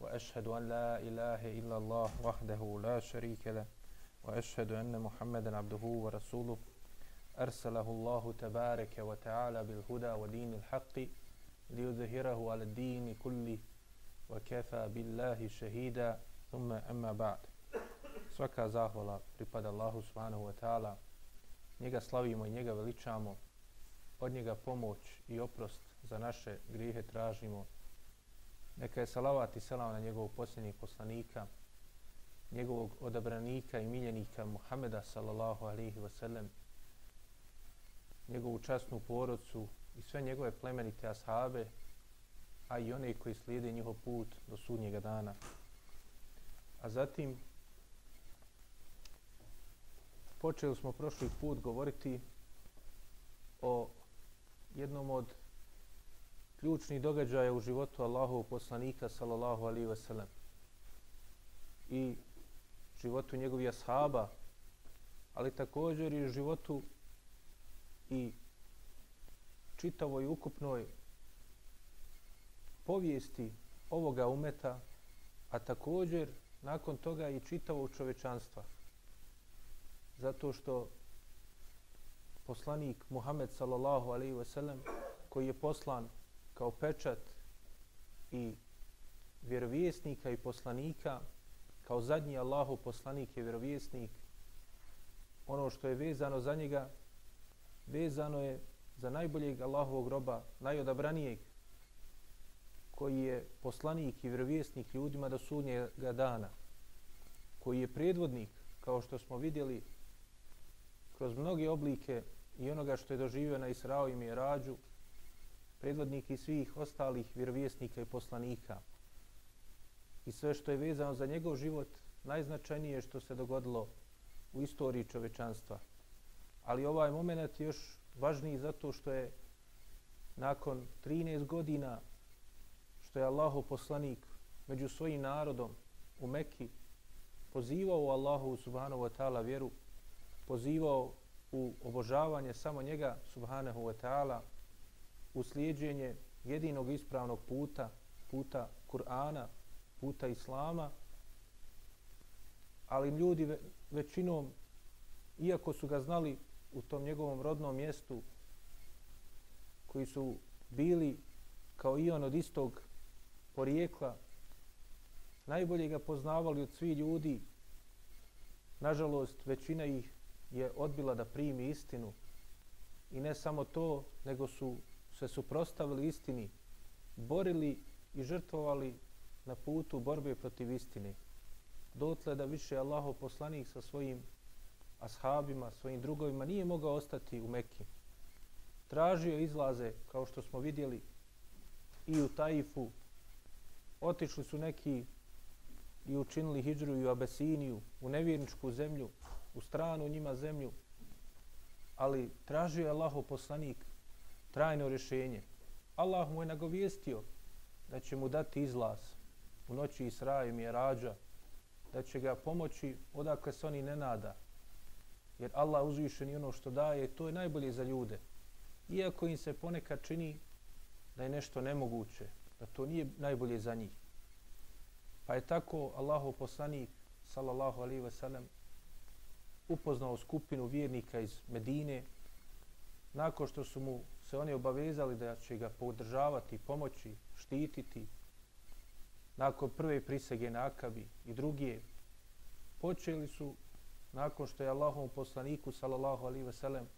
وأشهد أن لا إله إلا الله وحده لا شريك له وأشهد أن محمدا عبده ورسوله. أرسله الله تبارك وتعالى بالهدى ودين الحق ليظهره على الدين كله وكفى بالله شهيدا. ثم أما بعد. سوكا زاهولا رباد الله سبحانه وتعالى slavimo i njega veličamo. Od njega pomoć i oprost za naše grijehe tražimo. Neka je salavat i selam na njegovog posljednjeg poslanika, njegovog odabranika i miljenika Muhameda sallallahu alihi wasallam, njegovu časnu porodcu i sve njegove plemenite ashabe, a i one koji slijede njihov put do sudnjega dana. A zatim počeli smo prošli put govoriti o jednom od ključnih događaja u životu Allahovog poslanika sallallahu alaihi ve sellem i životu njegovih ashaba ali također i životu i čitavoj ukupnoj povijesti ovoga umeta a također nakon toga i čitavog čovečanstva zato što poslanik Muhammed sallallahu alaihi ve sellem koji je poslan kao pečat i vjerovjesnika i poslanika kao zadnji Allahu poslanik i vjerovjesnik. Ono što je vezano za njega vezano je za najboljeg Allahovog roba najodabranijeg koji je poslanik i vjerovjesnik ljudima do sudnjega dana koji je predvodnik kao što smo vidjeli kroz mnoge oblike i onoga što je doživio na Israo i Mirađu predvodnik i svih ostalih vjerovjesnika i poslanika. I sve što je vezano za njegov život, najznačajnije što se dogodilo u istoriji čovečanstva. Ali ovaj moment je još važniji zato što je nakon 13 godina što je Allahu poslanik među svojim narodom u Mekki pozivao Allahu subhanahu wa ta'ala vjeru, pozivao u obožavanje samo njega subhanahu wa ta'ala, u slijedženje jedinog ispravnog puta, puta Kur'ana, puta Islama, ali ljudi većinom, iako su ga znali u tom njegovom rodnom mjestu, koji su bili kao i on od istog porijekla, najbolje ga poznavali od svih ljudi, nažalost većina ih je odbila da primi istinu. I ne samo to, nego su se suprostavili istini, borili i žrtvovali na putu borbe protiv istine. Dotle da više Allahov poslanik sa svojim ashabima, svojim drugovima nije mogao ostati u Mekki. Tražio izlaze, kao što smo vidjeli, i u Taifu. Otišli su neki i učinili hijđru i u Abesiniju, u nevjerničku zemlju, u stranu njima zemlju. Ali tražio je Allahov poslanik trajno rješenje. Allah mu je nagovijestio da će mu dati izlaz u noći Isra i Mjerađa, da će ga pomoći odakle se oni ne nada. Jer Allah uzvišen i ono što daje, to je najbolje za ljude. Iako im se ponekad čini da je nešto nemoguće, da to nije najbolje za njih. Pa je tako Allahov poslanik, sallallahu alaihi ve sellem, upoznao skupinu vjernika iz Medine, nakon što su mu se oni obavezali da će ga podržavati, pomoći, štititi, nakon prve prisege na Akabi i druge, počeli su, nakon što je Allahom poslaniku, sallallahu alaihi ve sellem,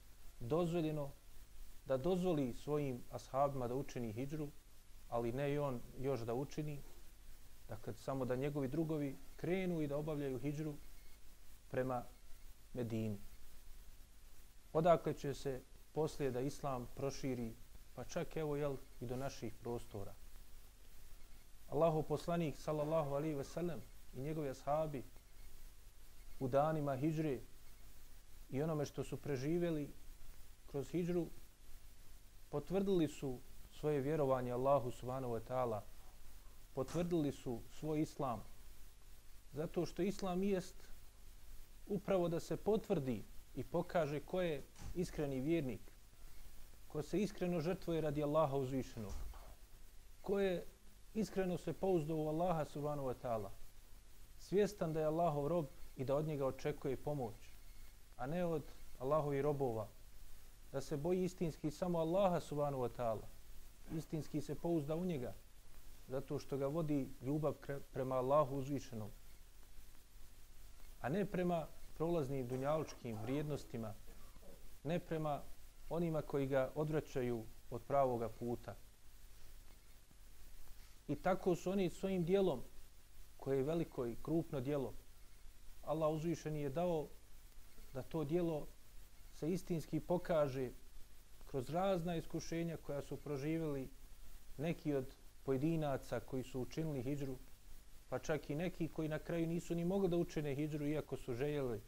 dozvoljeno da dozvoli svojim ashabima da učini hijđru, ali ne i on još da učini, dakle samo da njegovi drugovi krenu i da obavljaju hijđru prema Medini. Odakle će se poslije da islam proširi, pa čak evo jel i do naših prostora. Allahu poslanik sallallahu alaihi ve sellem i njegovi ashabi u danima hijđre i onome što su preživjeli kroz hijđru potvrdili su svoje vjerovanje Allahu subhanahu wa ta'ala potvrdili su svoj islam zato što islam jest upravo da se potvrdi i pokaže ko je iskreni vjernik ko se iskreno žrtvuje radi Allaha uzvišenog ko je iskreno se pouzdao u Allaha subhanahu wa ta'ala. Svjestan da je Allahov rob i da od njega očekuje pomoć a ne od Allahovi robova. Da se boji istinski samo Allaha subhanahu wa ta'ala. Istinski se pouzda u njega zato što ga vodi ljubav prema Allahu uzvišenom a ne prema prolaznim dunjalučkim vrijednostima ne prema onima koji ga odvraćaju od pravoga puta. I tako su oni svojim dijelom koje je veliko i krupno dijelo Allah uzvišeni je dao da to dijelo se istinski pokaže kroz razna iskušenja koja su proživjeli neki od pojedinaca koji su učinili hijđru, pa čak i neki koji na kraju nisu ni mogli da učine hijđru iako su željeli,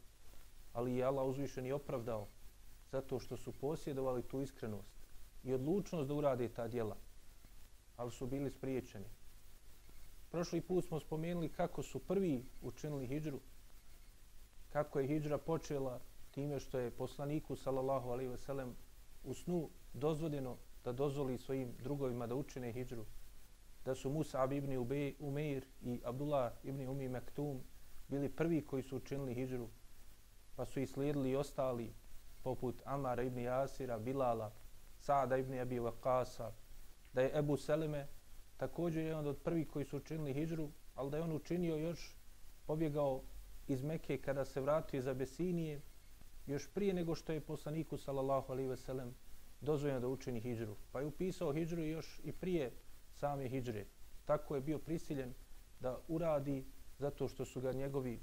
ali je Allah uzvišen i opravdao zato što su posjedovali tu iskrenost i odlučnost da urade ta djela, ali su bili spriječeni. Prošli put smo spomenuli kako su prvi učinili hijđru, kako je hijđra počela time što je poslaniku sallallahu alaihi ve sellem u snu dozvoljeno da dozvoli svojim drugovima da učine hijđru da su Musa ibn Umeir i Abdullah ibn Umi Mektum bili prvi koji su učinili hijđru pa su i slijedili i ostali poput Amara ibn Jasira, Bilala, Saada ibn Abi Waqasa, da je Ebu Seleme također jedan od prvih koji su učinili hijđru, ali da je on učinio još pobjegao iz Mekke kada se vratio iz Abesinije, još prije nego što je poslaniku sallallahu alaihi ve sellem dozvoljeno da učini hijđru. Pa je upisao hijđru još i prije same hijđre. Tako je bio prisiljen da uradi zato što su ga njegovi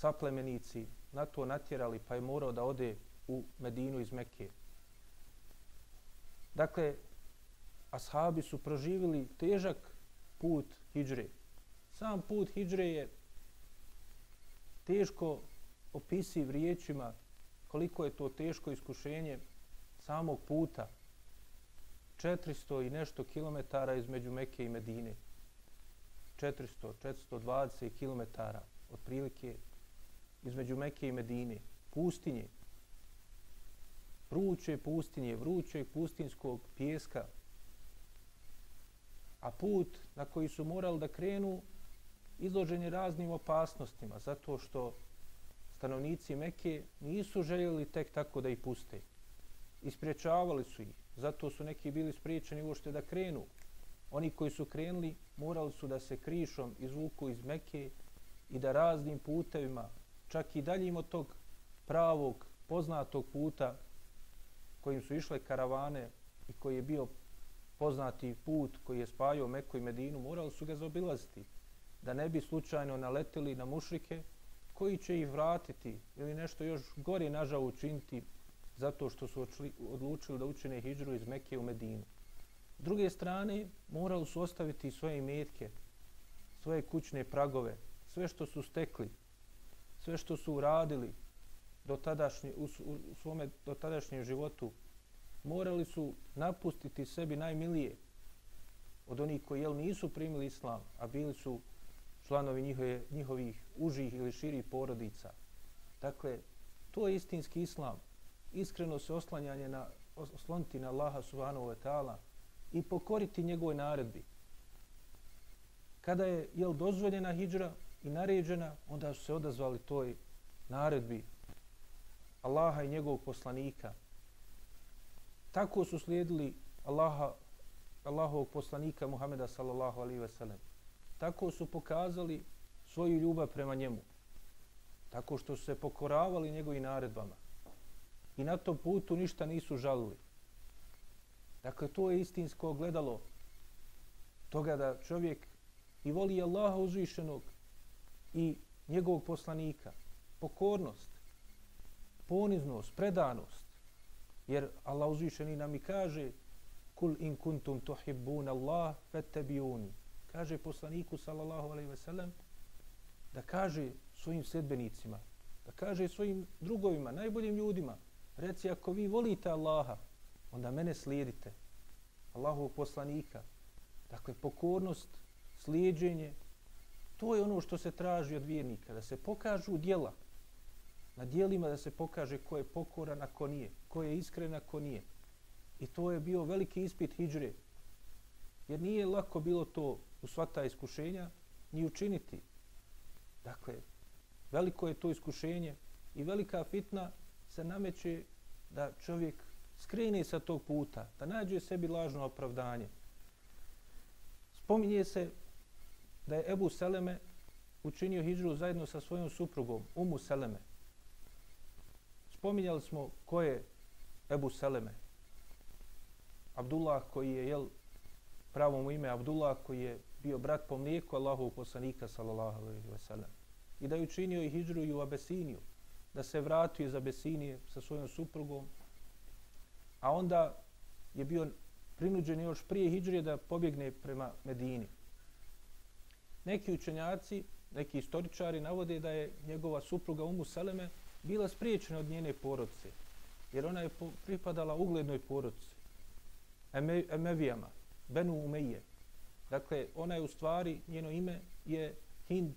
saplemenici na to natjerali pa je morao da ode u Medinu iz Mekke. Dakle, ashabi su proživili težak put hijđre. Sam put hijđre je teško opisiv riječima koliko je to teško iskušenje samog puta. 400 i nešto kilometara između Mekke i Medine. 400, 420 kilometara otprilike između Mekke i Medine. Pustinje. Vruće pustinje, vrućeg pustinskog pjeska. A put na koji su morali da krenu izložen je raznim opasnostima, zato što stanovnici Mekke nisu željeli tek tako da ih puste. Ispriječavali su ih, zato su neki bili spriječeni uošte da krenu. Oni koji su krenuli morali su da se krišom izvuku iz Mekke i da raznim putevima, čak i daljim od tog pravog, poznatog puta kojim su išle karavane i koji je bio poznati put koji je spajao Meku i Medinu, morali su ga zaobilaziti da ne bi slučajno naletili na mušrike koji će ih vratiti ili nešto još gore nažal učiniti zato što su odlučili da učine hijđru iz Mekke u Medinu. S druge strane, morali su ostaviti svoje imetke, svoje kućne pragove, sve što su stekli, sve što su uradili do tadašnje, u, u svome dotadašnjem životu, morali su napustiti sebi najmilije od onih koji jel, nisu primili islam, a bili su članovi njihove, njihovih užih ili širih porodica. Dakle, to je istinski islam. Iskreno se oslanjanje na, osloniti na Allaha subhanahu wa ta'ala i pokoriti njegovoj naredbi. Kada je jel, dozvoljena hijđra i naređena, onda su se odazvali toj naredbi Allaha i njegovog poslanika. Tako su slijedili Allaha, Allahovog poslanika Muhameda sallallahu alaihi ve sellem tako su pokazali svoju ljubav prema njemu. Tako što su se pokoravali njegovim naredbama. I na tom putu ništa nisu žalili. Dakle, to je istinsko gledalo toga da čovjek i voli Allaha uzvišenog i njegovog poslanika. Pokornost, poniznost, predanost. Jer Allah uzvišeni nam i kaže Kul in kuntum tuhibbun Allah, fettebiuni kaže poslaniku sallallahu alejhi ve sellem da kaže svojim sledbenicima, da kaže svojim drugovima, najboljim ljudima, reci ako vi volite Allaha, onda mene slijedite. Allahovog poslanika. Dakle, pokornost, slijedženje, to je ono što se traži od vjernika, da se pokažu dijela. Na dijelima da se pokaže ko je pokoran, a ko nije, ko je iskren, a ko nije. I to je bio veliki ispit hijdžre. Jer nije lako bilo to u sva ta iskušenja ni učiniti. Dakle, veliko je to iskušenje i velika fitna se nameće da čovjek skrene sa tog puta, da nađe sebi lažno opravdanje. Spominje se da je Ebu Seleme učinio hijđru zajedno sa svojom suprugom, Umu Seleme. Spominjali smo ko je Ebu Seleme. Abdullah koji je, jel, pravo mu ime Abdullah koji je bio brat po mlijeku Allahu poslanika sallallahu alaihi wa sallam. I da je učinio i hijđru i u Abesiniju, da se vratio iz Abesinije sa svojom suprugom, a onda je bio prinuđen još prije hijđrije da pobjegne prema Medini. Neki učenjaci, neki istoričari navode da je njegova supruga Umu Seleme bila spriječena od njene porodice, jer ona je pripadala uglednoj porodici, Eme, Emevijama, Benu Umeije. Dakle, ona je u stvari, njeno ime je Hind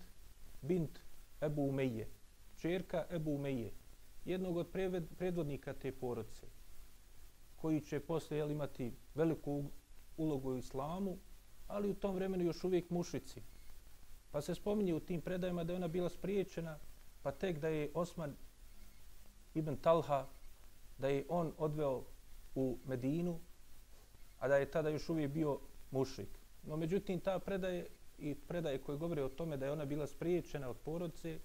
bint Ebu Umeije, čerka Ebu Umeije, jednog od predvodnika te porodice koji će posle jel, imati veliku ulogu u islamu, ali u tom vremenu još uvijek mušici. Pa se spominje u tim predajama da je ona bila spriječena, pa tek da je Osman ibn Talha, da je on odveo u Medinu, a da je tada još uvijek bio mušik. No međutim, ta predaje i predaje koje govore o tome da je ona bila spriječena od porodce,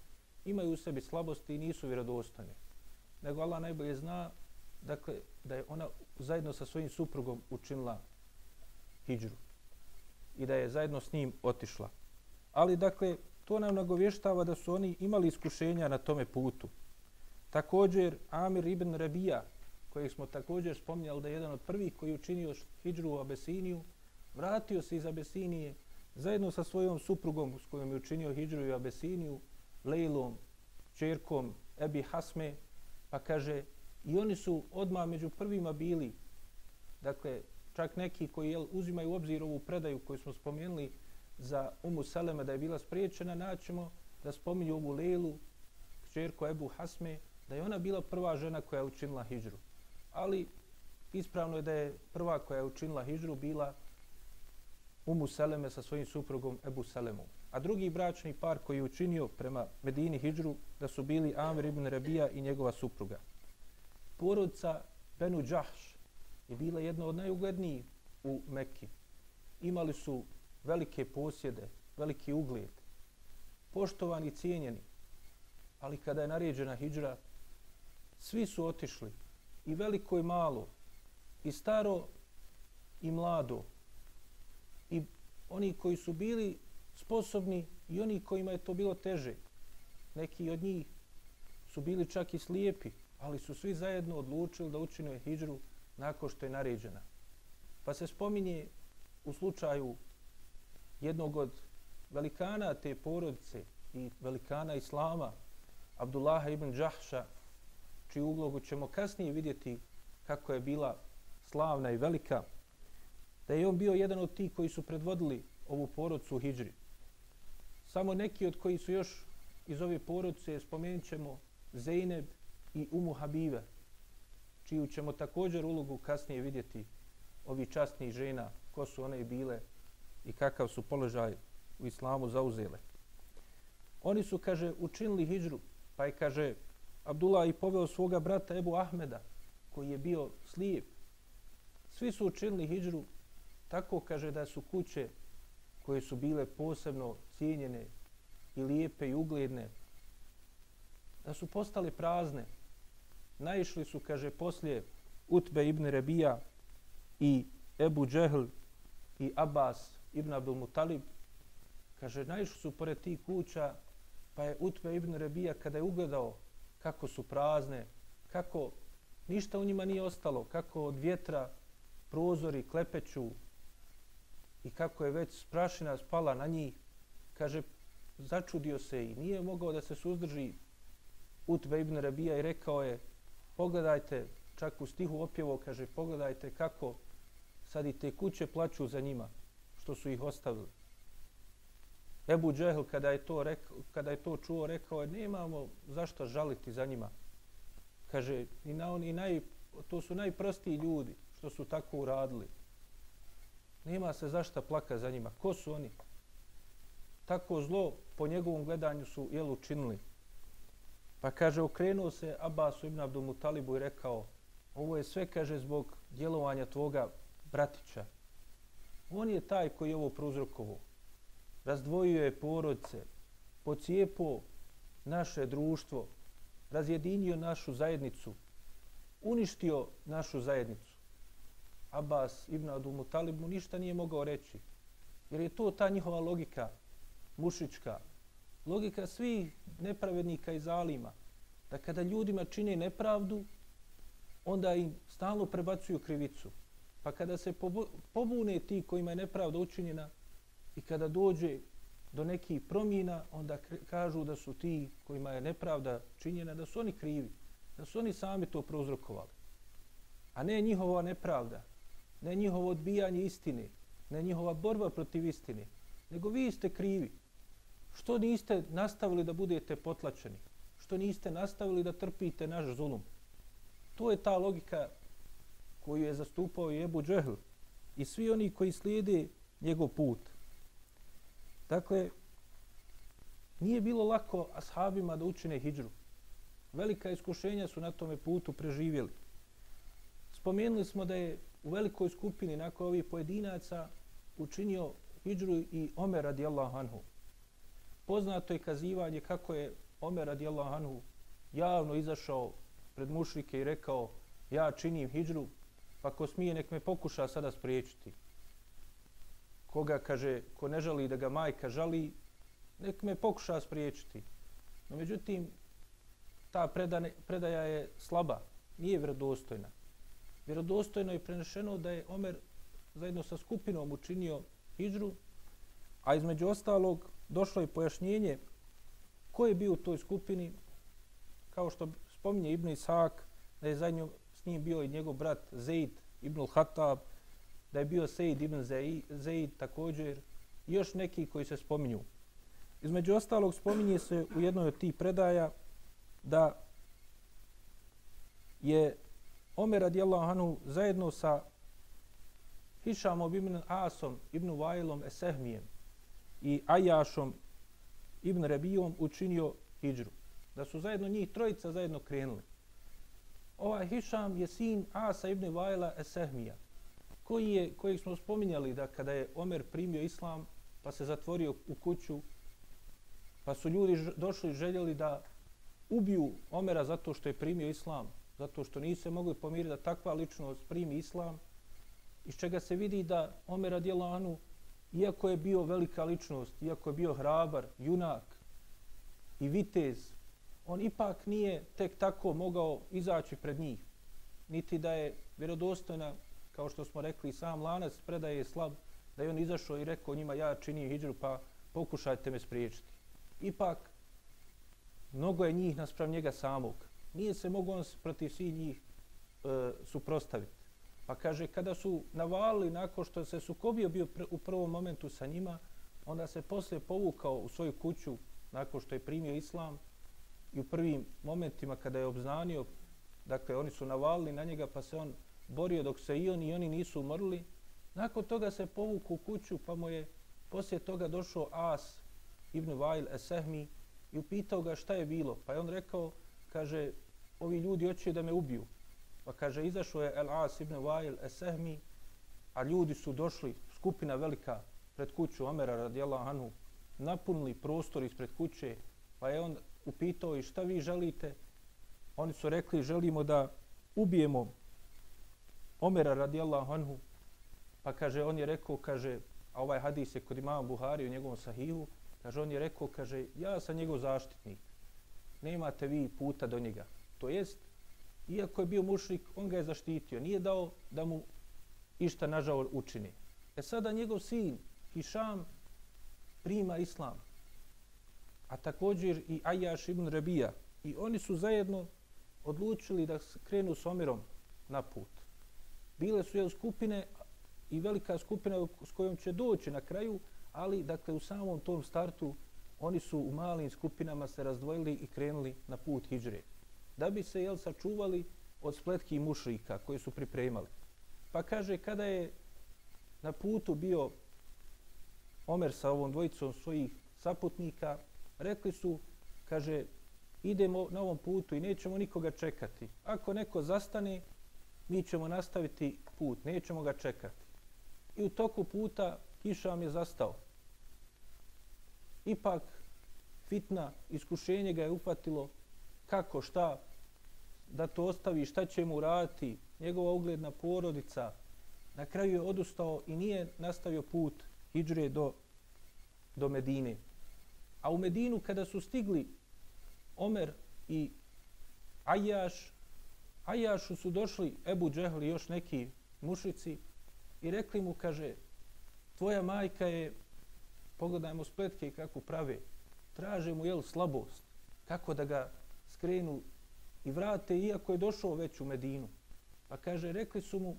imaju u sebi slabosti i nisu vjerodostane. Nego Allah najbolje zna dakle, da je ona zajedno sa svojim suprugom učinila hijđru i da je zajedno s njim otišla. Ali, dakle, to nam nagovještava da su oni imali iskušenja na tome putu. Također, Amir ibn Rabija, kojeg smo također spominjali da je jedan od prvih koji učinio hijđru u Abesiniju, vratio se iz Abesinije zajedno sa svojom suprugom s kojom je učinio hijđru u Abesiniju, Lejlom, čerkom Ebi Hasme, pa kaže, I oni su odmah među prvima bili, dakle, čak neki koji jel, uzimaju u obzir ovu predaju koju smo spomenuli za Umu Saleme da je bila spriječena, naćemo da spominju ovu Lelu, čerku Ebu Hasme, da je ona bila prva žena koja je učinila hijđru. Ali ispravno je da je prva koja je učinila hijđru bila Umu Seleme sa svojim suprugom Ebu Selemom. A drugi bračni par koji je učinio prema Medini hijđru da su bili Amr ibn Rabija i njegova supruga Porodca Benu Džahš je bila jedna od najuglednijih u Mekki. Imali su velike posjede, veliki ugled, poštovani i cijenjeni. Ali kada je naređena hijđra, svi su otišli, i veliko i malo, i staro i mlado, i oni koji su bili sposobni i oni kojima je to bilo teže. Neki od njih su bili čak i slijepi, ali su svi zajedno odlučili da učine hijđru nakon što je naređena. Pa se spominje u slučaju jednog od velikana te porodice i velikana Islama, Abdullaha ibn Džahša, čiju uglogu ćemo kasnije vidjeti kako je bila slavna i velika, da je on bio jedan od tih koji su predvodili ovu porodcu u Hidžri. Samo neki od koji su još iz ove porodice spomenut ćemo Zeyneb i Umu Habive, čiju ćemo također ulogu kasnije vidjeti ovi častni žena, ko su one bile i kakav su položaj u islamu zauzele. Oni su, kaže, učinili hijđru, pa je, kaže, Abdullah i poveo svoga brata Ebu Ahmeda, koji je bio slijep. Svi su učinili hijđru, tako, kaže, da su kuće koje su bile posebno cijenjene i lijepe i ugledne, da su postale prazne, naišli su, kaže, poslije Utbe ibn Rebija i Ebu Džehl i Abbas ibn Abdul Mutalib, kaže, naišli su pored tih kuća, pa je Utbe ibn Rebija kada je ugledao kako su prazne, kako ništa u njima nije ostalo, kako od vjetra prozori klepeću i kako je već prašina spala na njih, kaže, začudio se i nije mogao da se suzdrži. Utbe ibn Rabija i rekao je pogledajte, čak u stihu opjevo kaže pogledajte kako sad i te kuće plaću za njima što su ih ostavili. Ebu Džehl kada je to, rekao, kada je to čuo rekao je nemamo zašto žaliti za njima. Kaže i, na on, i naj, to su najprostiji ljudi što su tako uradili. Nema se zašto plaka za njima. Ko su oni? Tako zlo po njegovom gledanju su jel učinili. Pa kaže, okrenuo se Abbasu ibn Abdul Mutalibu i rekao, ovo je sve, kaže, zbog djelovanja tvoga bratića. On je taj koji je ovo prouzrokovo. Razdvojio je porodce, pocijepo naše društvo, razjedinio našu zajednicu, uništio našu zajednicu. Abbas ibn Abdul Mutalib mu ništa nije mogao reći. Jer je to ta njihova logika mušička. Logika svih nepravednika i zalima. Da kada ljudima čine nepravdu, onda im stalno prebacuju krivicu. Pa kada se pobune ti kojima je nepravda učinjena i kada dođe do nekih promjena, onda kažu da su ti kojima je nepravda činjena, da su oni krivi. Da su oni sami to prouzrokovali. A ne njihova nepravda, ne njihovo odbijanje istine, ne njihova borba protiv istine, nego vi ste krivi. Što niste nastavili da budete potlačeni? Što niste nastavili da trpite naš zulum? To je ta logika koju je zastupao i Ebu Džehl i svi oni koji slijede njegov put. Dakle, nije bilo lako ashabima da učine hijđru. Velika iskušenja su na tome putu preživjeli. Spomenuli smo da je u velikoj skupini nakon ovih pojedinaca učinio hijđru i Omer radijallahu anhu. Poznato je kazivanje kako je Omer radijallahu anhu javno izašao pred mušrike i rekao ja činim hijđru, pa ko smije nek me pokuša sada spriječiti. Koga kaže, ko ne žali da ga majka žali, nek me pokuša spriječiti. No međutim, ta predane, predaja je slaba, nije vjerodostojna. Vjerodostojno je prenešeno da je Omer zajedno sa skupinom učinio hijđru, a između ostalog došlo je pojašnjenje ko je bio u toj skupini, kao što spominje Ibn Isak, da je zajedno s njim bio i njegov brat Zaid ibn Khattab, da je bio Said ibn Zaid također, i još neki koji se spominju. Između ostalog spominje se u jednoj od tih predaja da je Omer radijallahu anhu zajedno sa Hišamom ibn Asom, ibn Vajlom Esehmijem i Ajašom ibn Rebijom učinio hijđru. Da su zajedno njih trojica zajedno krenuli. Ovaj Hišam je sin Asa ibn Vajla Esehmija, koji je, kojeg smo spominjali da kada je Omer primio islam, pa se zatvorio u kuću, pa su ljudi došli i željeli da ubiju Omera zato što je primio islam, zato što nisu se mogli pomiriti da takva ličnost primi islam, iz čega se vidi da Omer Adjelanu, iako je bio velika ličnost, iako je bio hrabar, junak i vitez, on ipak nije tek tako mogao izaći pred njih. Niti da je vjerodostojna, kao što smo rekli, sam lanac predaje je slab, da je on izašao i rekao njima ja činim hijđru pa pokušajte me spriječiti. Ipak, mnogo je njih nasprav njega samog nije se mogao on protiv svih njih e, suprostaviti. Pa kaže, kada su navalili nakon što se sukobio bio pr u prvom momentu sa njima, onda se poslije povukao u svoju kuću nakon što je primio islam i u prvim momentima kada je obznanio, dakle oni su navalili na njega pa se on borio dok se i oni i oni nisu umrli. Nakon toga se povuku u kuću pa mu je poslije toga došao As ibn Vail Esehmi i upitao ga šta je bilo. Pa je on rekao, kaže, ovi ljudi hoće da me ubiju. Pa kaže, izašao je El As ibn Vail Esehmi, a ljudi su došli, skupina velika, pred kuću Omera radijallahu anhu, napunili prostor ispred kuće, pa je on upitao i šta vi želite? Oni su rekli, želimo da ubijemo Omera radijallahu anhu, pa kaže, on je rekao, kaže, a ovaj hadis je kod imama Buhari u njegovom sahihu, kaže, on je rekao, kaže, ja sam njegov zaštitnik nemate vi puta do njega. To jest, iako je bio mušrik, on ga je zaštitio. Nije dao da mu išta nažal učini. E sada njegov sin, Hišam, prima islam a također i Ajaš ibn Rabija. I oni su zajedno odlučili da krenu s Omerom na put. Bile su je skupine i velika skupina s kojom će doći na kraju, ali dakle u samom tom startu oni su u malim skupinama se razdvojili i krenuli na put hijđre. Da bi se jel sačuvali od spletki mušrika koje su pripremali. Pa kaže kada je na putu bio Omer sa ovom dvojicom svojih saputnika, rekli su, kaže, idemo na ovom putu i nećemo nikoga čekati. Ako neko zastane, mi ćemo nastaviti put, nećemo ga čekati. I u toku puta kiša vam je zastao. Ipak fitna, iskušenje ga je upatilo kako, šta, da to ostavi, šta će mu raditi, njegova ugledna porodica. Na kraju je odustao i nije nastavio put hijđre do, do Medine. A u Medinu kada su stigli Omer i Ajaš, Ajašu su došli Ebu Džehli i još neki mušici i rekli mu, kaže, tvoja majka je, pogledajmo spletke kako prave, traže mu, jel, slabost, kako da ga skrenu i vrate, iako je došao već u Medinu. Pa kaže, rekli su mu,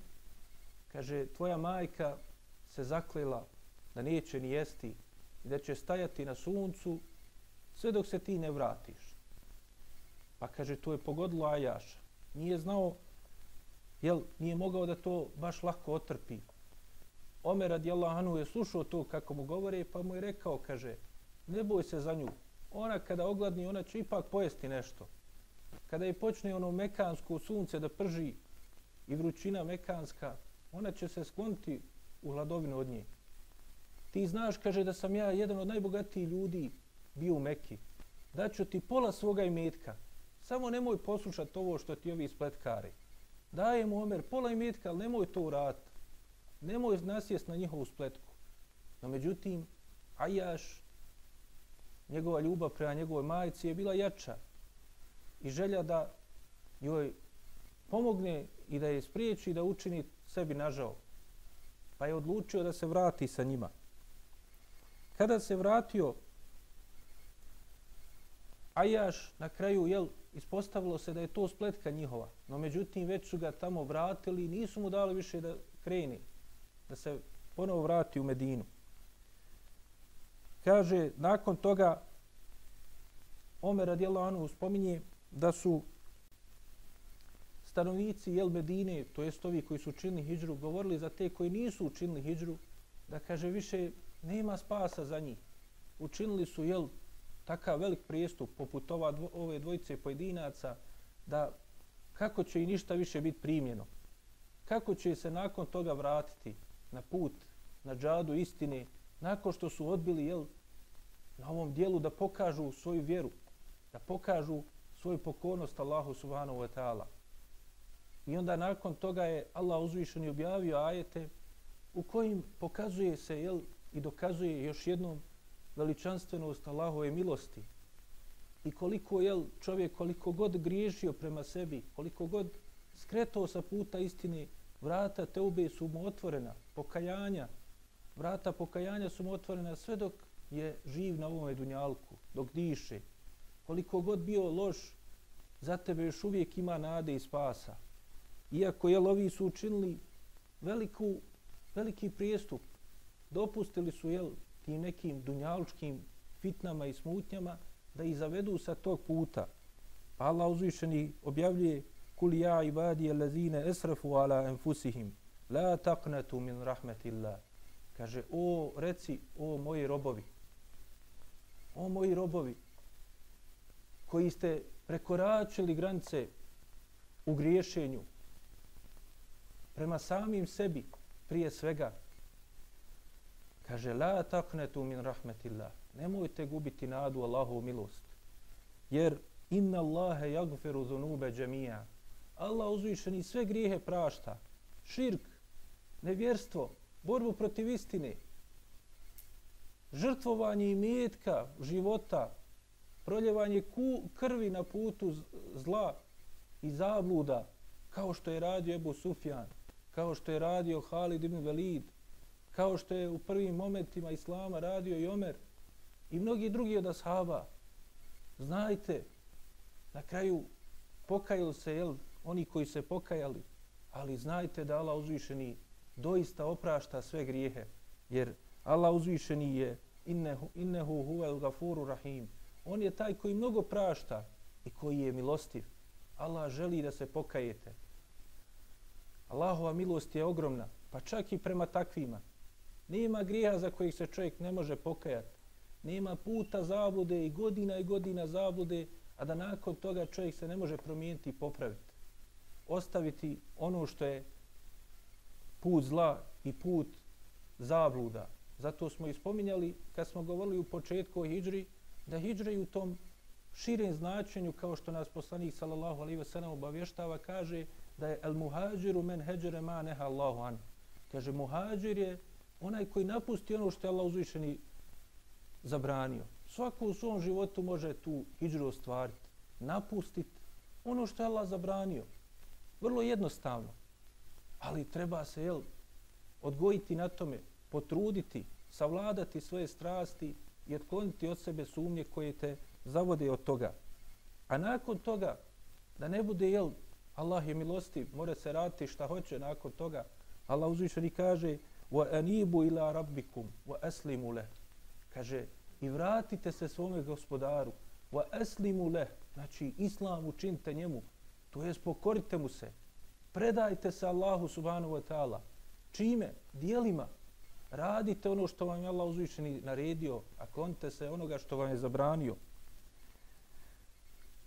kaže, tvoja majka se zaklela da neće ni jesti i da će stajati na suncu sve dok se ti ne vratiš. Pa kaže, to je pogodilo Ajaša. Nije znao, jel, nije mogao da to baš lako otrpi. Omer radijallahu anhu je slušao to kako mu govore, pa mu je rekao, kaže, ne boj se za nju. Ona kada ogladni, ona će ipak pojesti nešto. Kada je počne ono mekansko sunce da prži i vrućina mekanska, ona će se skloniti u hladovinu od nje. Ti znaš, kaže, da sam ja jedan od najbogatijih ljudi bio u Mekki. Daću ti pola svoga imetka. Samo nemoj poslušati ovo što ti ovi spletkari. Daje mu Omer pola imetka, ali nemoj to urat. Nemoj nasjest na njihovu spletku. No međutim, Ajaš, njegova ljubav prema njegovoj majici je bila jača. I želja da joj pomogne i da je spriječi da učini sebi nažao. Pa je odlučio da se vrati sa njima. Kada se vratio, Ajaš na kraju, jel, ispostavilo se da je to spletka njihova. No međutim, već su ga tamo vratili i nisu mu dali više da kreni, da se ponovo vrati u Medinu. Kaže, nakon toga, Omer radijallahu anhu spominje da su stanovnici Jel Medine, to jest ovi koji su učinili hijđru, govorili za te koji nisu učinili hijđru, da kaže više nema spasa za njih. Učinili su Jel takav velik prijestup poput ova dvo, ove dvojice pojedinaca da kako će i ništa više biti primljeno. Kako će se nakon toga vratiti na put, na džadu istine, nakon što su odbili jel, na ovom dijelu da pokažu svoju vjeru, da pokažu svoju pokornost Allahu subhanahu wa ta'ala. I onda nakon toga je Allah uzvišen i objavio ajete u kojim pokazuje se jel, i dokazuje još jednom veličanstvenost Allahove milosti. I koliko je čovjek, koliko god griješio prema sebi, koliko god skretao sa puta istine, vrata teube su mu otvorena, pokajanja, vrata pokajanja su mu otvorena sve dok je živ na ovome dunjalku, dok diše. Koliko god bio loš, za tebe još uvijek ima nade i spasa. Iako je ovi su učinili veliku, veliki prijestup, dopustili su jel, tim nekim dunjalučkim fitnama i smutnjama da ih zavedu sa tog puta. Pa Allah uzvišeni objavljuje kul ja ibadi lezine esrafu ala enfusihim la taqnatu min rahmetillah. Kaže, o, reci, o moji robovi, o moji robovi, koji ste prekoračili granice u griješenju prema samim sebi prije svega, Kaže, la taknetu min rahmetillah. Nemojte gubiti nadu Allahu milost. Jer inna Allahe jagferu zunube džemija. Allah uzvišeni sve grijehe prašta. Širk, nevjerstvo, borbu protiv istine, žrtvovanje i metka života, proljevanje ku, krvi na putu zla i zabluda, kao što je radio Ebu Sufjan, kao što je radio Halid ibn Velid, kao što je u prvim momentima Islama radio i Omer i mnogi drugi od ashaba, znajte, na kraju pokajali se, jel, oni koji se pokajali, ali znajte da Allah uzvišeni doista oprašta sve grijehe, jer Allah uzvišeni je innehu, innehu huvel gafuru rahim. On je taj koji mnogo prašta i koji je milostiv. Allah želi da se pokajete. Allahova milost je ogromna, pa čak i prema takvima. Nema griha za kojih se čovjek ne može pokajati. Nema puta zablude i godina i godina zablude, a da nakon toga čovjek se ne može promijeniti i popraviti. Ostaviti ono što je put zla i put zabluda. Zato smo ispominjali kad smo govorili u početku o hijđri, da hijđre u tom širem značenju, kao što nas poslanik sallallahu alaihi ve sellem obavještava, kaže da je el muhađiru men heđere ma neha Allahu an. Kaže, muhađir je onaj koji napusti ono što je Allah uzvišeni zabranio. Svako u svom životu može tu hijđru ostvariti, napustiti ono što je Allah zabranio. Vrlo jednostavno. Ali treba se, jel, odgojiti na tome, potruditi, savladati svoje strasti i otkloniti od sebe sumnje koje te zavode od toga. A nakon toga, da ne bude, jel, Allah je milostiv, mora se raditi šta hoće nakon toga. Allah uzvišeni kaže wa anibu رَبِّكُمْ rabbikum wa. Kaže, i vratite se svome gospodaru وَأَسْلِمُ aslimu leh. Znači, islam učinite njemu, to jest pokorite mu se. Predajte se Allahu subhanahu wa ta'ala. Čime? Dijelima. Radite ono što vam je Allah uzvišeni naredio, a konte se onoga što vam je zabranio.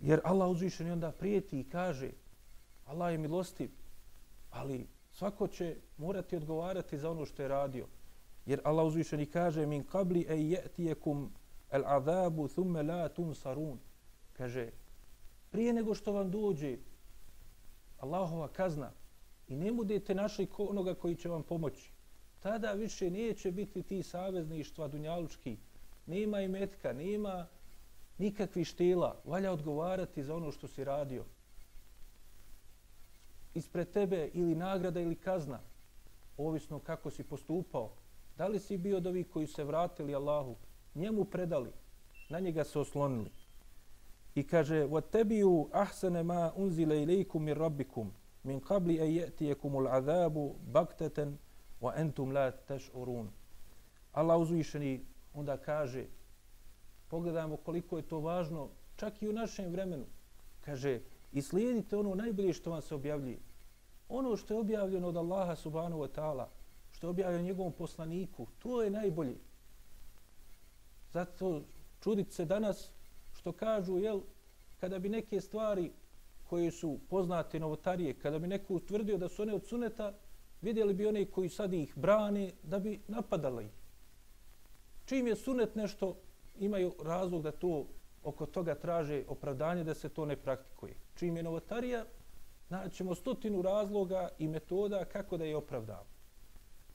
Jer Allah uzvišeni onda prijeti i kaže Allah je milostiv, ali svako će morati odgovarati za ono što je radio. Jer Allah uzvišeni kaže min qabli e je'tijekum el azabu thumme la tun sarun. Kaže, prije nego što vam dođe Allahova kazna i ne budete našli onoga koji će vam pomoći, tada više neće biti ti savezništva dunjalučki, nema i metka, nema nikakvi štela, valja odgovarati za ono što si radio ispred tebe ili nagrada ili kazna, ovisno kako si postupao. Da li si bio od ovih koji se vratili Allahu, njemu predali, na njega se oslonili. I kaže, وَتَبِيُوا أَحْسَنَ مَا min إِلَيْكُمْ مِنْ رَبِّكُمْ مِنْ قَبْلِ أَيَّتِيَكُمُ الْعَذَابُ بَكْتَةً وَأَنْتُمْ لَا تَشْعُرُونَ Allah uzvišeni onda kaže, pogledajmo koliko je to važno, čak i u našem vremenu, kaže, i slijedite ono najbolje što vam se objavljuje. Ono što je objavljeno od Allaha subhanahu wa ta'ala, što je objavljeno njegovom poslaniku, to je najbolje. Zato čudit se danas što kažu, jel, kada bi neke stvari koje su poznate novotarije, kada bi neko utvrdio da su one od suneta, vidjeli bi one koji sad ih brane da bi napadali. Čim je sunet nešto, imaju razlog da to oko toga traže opravdanje da se to ne praktikuje. Čim je novotarija, naćemo stotinu razloga i metoda kako da je opravdamo.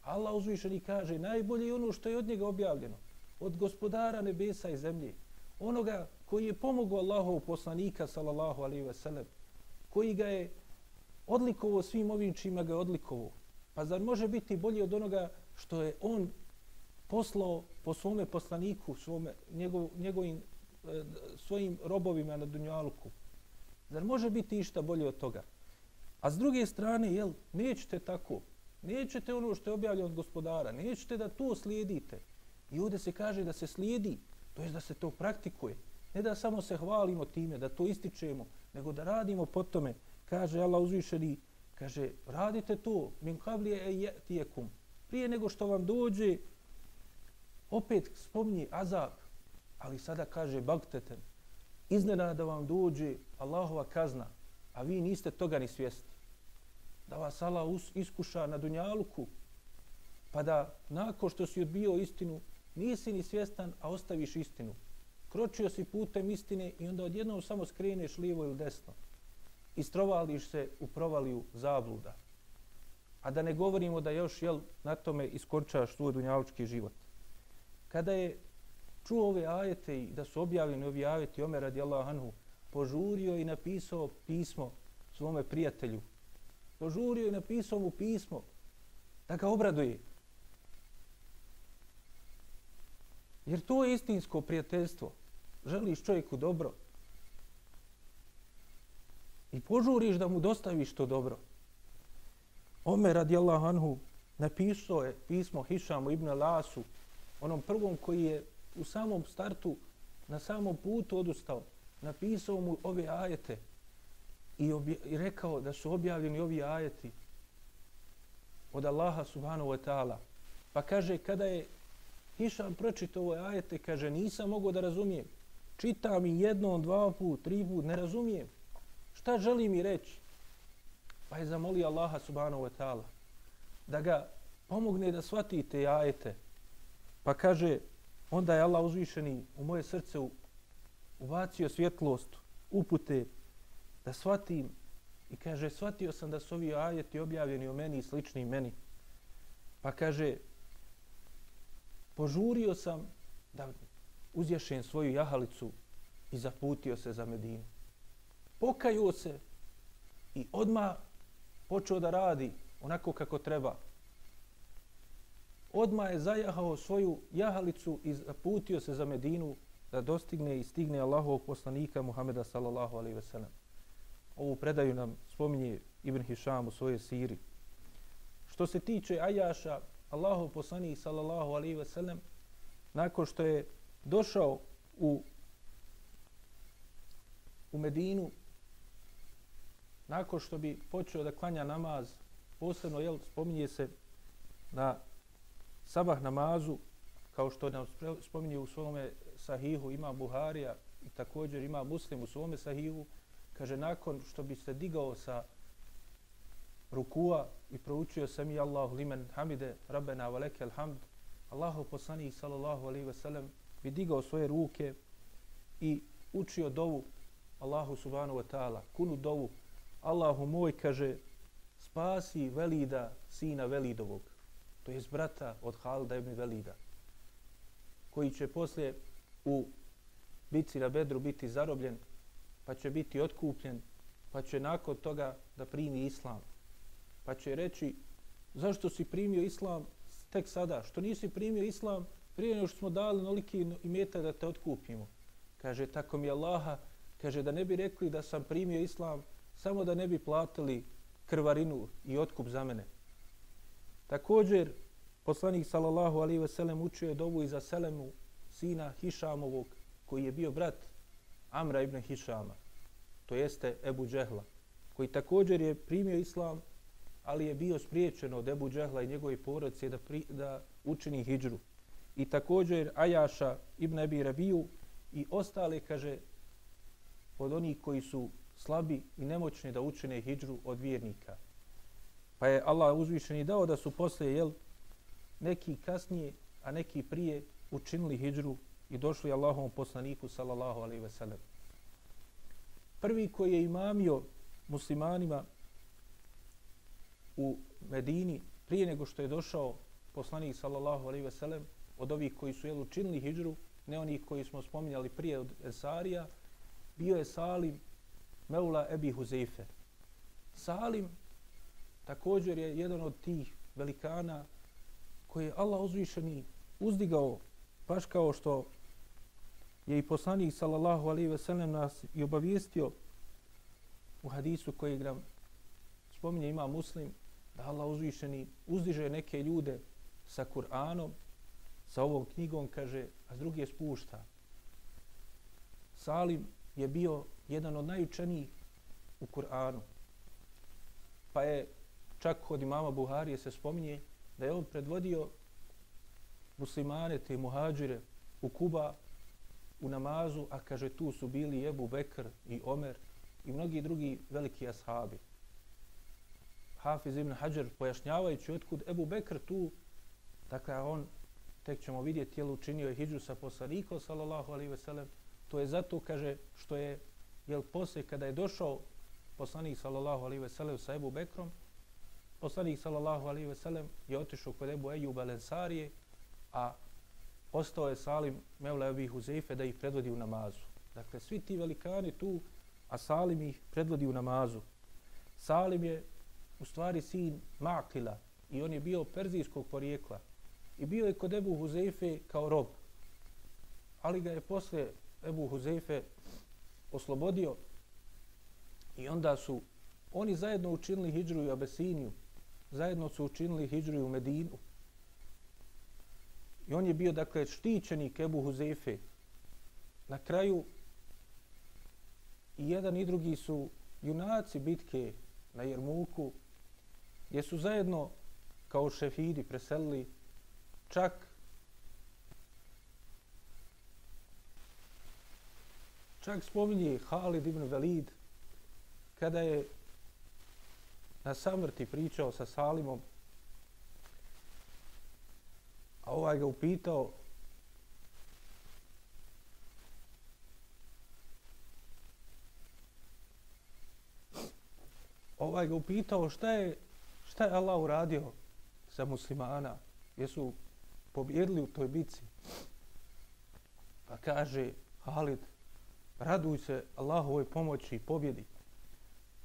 Allah uzvišeni kaže, najbolje je ono što je od njega objavljeno, od gospodara nebesa i zemlje, onoga koji je pomogao Allahov poslanika, sallallahu alaihi ve sellem, koji ga je odlikovo svim ovim čima ga je odlikovo. Pa zar može biti bolje od onoga što je on poslao po svome poslaniku, svome, njegov, njegovim E, svojim robovima na Dunjaluku. Zar može biti išta bolje od toga? A s druge strane, jel, nećete tako. Nećete ono što je objavljeno od gospodara. Nećete da to slijedite. I ovdje se kaže da se slijedi, to je da se to praktikuje. Ne da samo se hvalimo time, da to ističemo, nego da radimo po tome. Kaže Allah uzvišeni, kaže, radite to, min kavlije e jetijekum. Prije nego što vam dođe, opet spomni azab, Ali sada kaže bagteten, iznenada vam dođe Allahova kazna, a vi niste toga ni svjesni. Da vas Allah iskuša na dunjaluku, pa da nakon što si odbio istinu, nisi ni svjestan, a ostaviš istinu. Kročio si putem istine i onda odjednom samo skreneš lijevo ili desno. I se u provaliju zabluda. A da ne govorimo da još jel, na tome iskorčaš svoj dunjalučki život. Kada je čuo ove ajete i da su objavljeni ovi ajeti Omer radijallahu anhu, požurio i napisao pismo svome prijatelju. Požurio i napisao mu pismo da ga obraduje. Jer to je istinsko prijateljstvo. Želiš čovjeku dobro, i požuriš da mu dostaviš to dobro. Omer radijallahu anhu napisao je pismo Hišamu ibn Lasu, onom prvom koji je u samom startu, na samom putu odustao, napisao mu ove ajete i, i rekao da su objavljeni ovi ajeti od Allaha subhanahu wa ta'ala. Pa kaže, kada je Hišam pročitao ove ajete, kaže, nisam mogao da razumijem. Čitam i jednom, dva put, tri put, ne razumijem. Šta želi mi reći? Pa je zamolio Allaha subhanahu wa ta'ala da ga pomogne da shvati te ajete. Pa kaže, onda je Allah uzvišeni u moje srce ubacio svjetlost, upute, da shvatim. I kaže, shvatio sam da su ovi ajeti objavljeni o meni i slični meni. Pa kaže, požurio sam da uzješem svoju jahalicu i zaputio se za Medinu. Pokajuo se i odma počeo da radi onako kako treba. Odma je zajahao svoju jahalicu i zaputio se za Medinu da dostigne i stigne Allahovog poslanika Muhameda sallallahu alaihi ve sellem. Ovu predaju nam spominje Ibn Hišam u svojoj siri. Što se tiče Ajaša, Allahov poslanik sallallahu alaihi ve sellem, nakon što je došao u u Medinu, nakon što bi počeo da klanja namaz, posebno jel, spominje se na sabah namazu, kao što nam spominje u svome sahihu, ima Buharija i također ima muslim u svome sahihu, kaže nakon što bi se digao sa rukua i proučio sam i Allahu limen hamide rabbena valeke alhamd, Allahu poslanik sallallahu alaihi ve sellem bi digao svoje ruke i učio dovu Allahu subhanahu wa ta'ala, kunu dovu. Allahu moj kaže, spasi Velida, sina Velidovog. To je brata od Halda ibn Velida, koji će poslije u bici na Bedru biti zarobljen, pa će biti otkupljen, pa će nakon toga da primi islam. Pa će reći, zašto si primio islam tek sada? Što nisi primio islam prije nego što smo dali noliki imeta da te otkupimo? Kaže, tako mi Allaha, kaže da ne bi rekli da sam primio islam samo da ne bi platili krvarinu i otkup za mene. Također, poslanik sallallahu alaihi sellem učio je dovu i za Selemu, sina Hišamovog, koji je bio brat Amra ibn Hišama, to jeste Ebu Džehla, koji također je primio islam, ali je bio spriječen od Ebu Džehla i njegove porodice da, pri, da učini hijđru. I također Ajaša ibn Ebi Rabiju i ostale, kaže, od onih koji su slabi i nemoćni da učine hijđru od vjernika. Pa je Allah uzvišeni dao da su poslije, jel, neki kasnije, a neki prije učinili hijđru i došli Allahovom poslaniku, sallallahu alaihi ve sellem. Prvi koji je imamio muslimanima u Medini, prije nego što je došao poslanik, sallallahu alaihi ve sellem, od ovih koji su jel, učinili hidžru, ne onih koji smo spominjali prije od Esarija, bio je Salim Meula Ebi Huzeife. Salim također je jedan od tih velikana koji je Allah uzvišeni uzdigao baš kao što je i poslanik sallallahu alaihi ve sellem nas i obavijestio u hadisu koji nam spominje ima muslim da Allah uzvišeni uzdiže neke ljude sa Kur'anom sa ovom knjigom kaže a s druge spušta Salim je bio jedan od najučenijih u Kur'anu. Pa je čak kod imama Buharije se spominje da je on predvodio muslimane te muhađire u Kuba u namazu, a kaže tu su bili Ebu Bekr i Omer i mnogi drugi veliki ashabi. Hafiz ibn Hajar pojašnjavajući otkud Ebu Bekr tu, dakle on, tek ćemo vidjeti, je učinio je hijđu sa poslanikom, sallallahu alaihi ve sellem, To je zato, kaže, što je, jel, poslije kada je došao poslanik, sallallahu alaihi ve sellem, sa Ebu Bekrom, poslanik, sallallahu alaihi ve sellem, je otišao kod Ebu Ejub Alensarije, a ostao je Salim Mevla Ebi Huzeife da ih predvodi u namazu. Dakle, svi ti velikani tu, a Salim ih predvodi u namazu. Salim je u stvari sin Makila i on je bio perzijskog porijekla i bio je kod Ebu Huzeife kao rob. Ali ga je posle Ebu Huzeife oslobodio I onda su oni zajedno učinili hijđru i Abesiniju, zajedno su učinili hijđru u Medinu. I on je bio, dakle, štićeni Kebu Huzefe. Na kraju i jedan i drugi su junaci bitke na Jermuku, gdje su zajedno kao šefidi preselili čak čak spominje Halid ibn Velid kada je na samrti pričao sa Salimom a ovaj ga upitao ovaj ga upitao šta je šta je Allah uradio za muslimana? Jesu pobjedili u toj bici pa kaže Halid raduj se Allahovoj pomoći i pobjedi